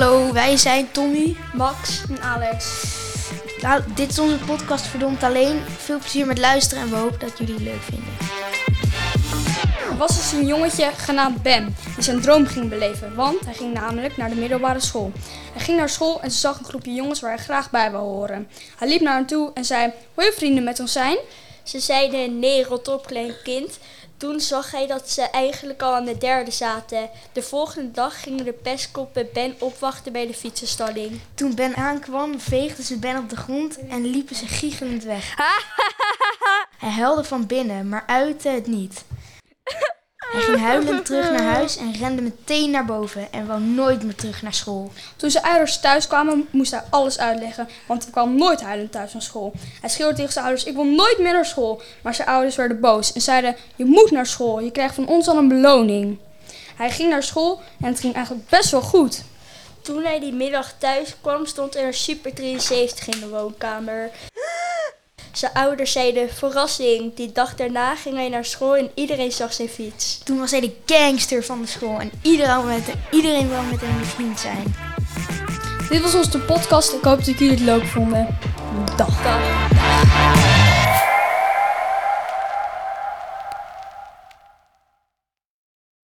Hallo, wij zijn Tommy. Max en Alex. Nou, dit is onze podcast Verdomd Alleen. Veel plezier met luisteren en we hopen dat jullie het leuk vinden. Er was dus een jongetje genaamd Ben die zijn droom ging beleven, want hij ging namelijk naar de middelbare school. Hij ging naar school en zag een groepje jongens waar hij graag bij wou horen. Hij liep naar hen toe en zei, wil je vrienden met ons zijn? Ze zeiden nee, rot op klein kind. Toen zag hij dat ze eigenlijk al aan de derde zaten. De volgende dag gingen de pestkoppen Ben opwachten bij de fietsenstalling. Toen Ben aankwam, veegden ze Ben op de grond en liepen ze giechelend weg. Hij huilde van binnen, maar uitte het niet. Hij ging huilend terug naar huis en rende meteen naar boven en wou nooit meer terug naar school. Toen zijn ouders thuis kwamen, moest hij alles uitleggen, want hij kwam nooit huilend thuis van school. Hij schreeuwde tegen zijn ouders, ik wil nooit meer naar school. Maar zijn ouders werden boos en zeiden, je moet naar school, je krijgt van ons al een beloning. Hij ging naar school en het ging eigenlijk best wel goed. Toen hij die middag thuis kwam, stond er een Super 73 in de woonkamer. Zijn ouders zeiden, verrassing. Die dag daarna ging hij naar school en iedereen zag zijn fiets. Toen was hij de gangster van de school en iedereen, met, iedereen wil met hem vriend zijn. Dit was onze podcast. Ik hoop dat jullie het leuk vonden. Dag. Dag.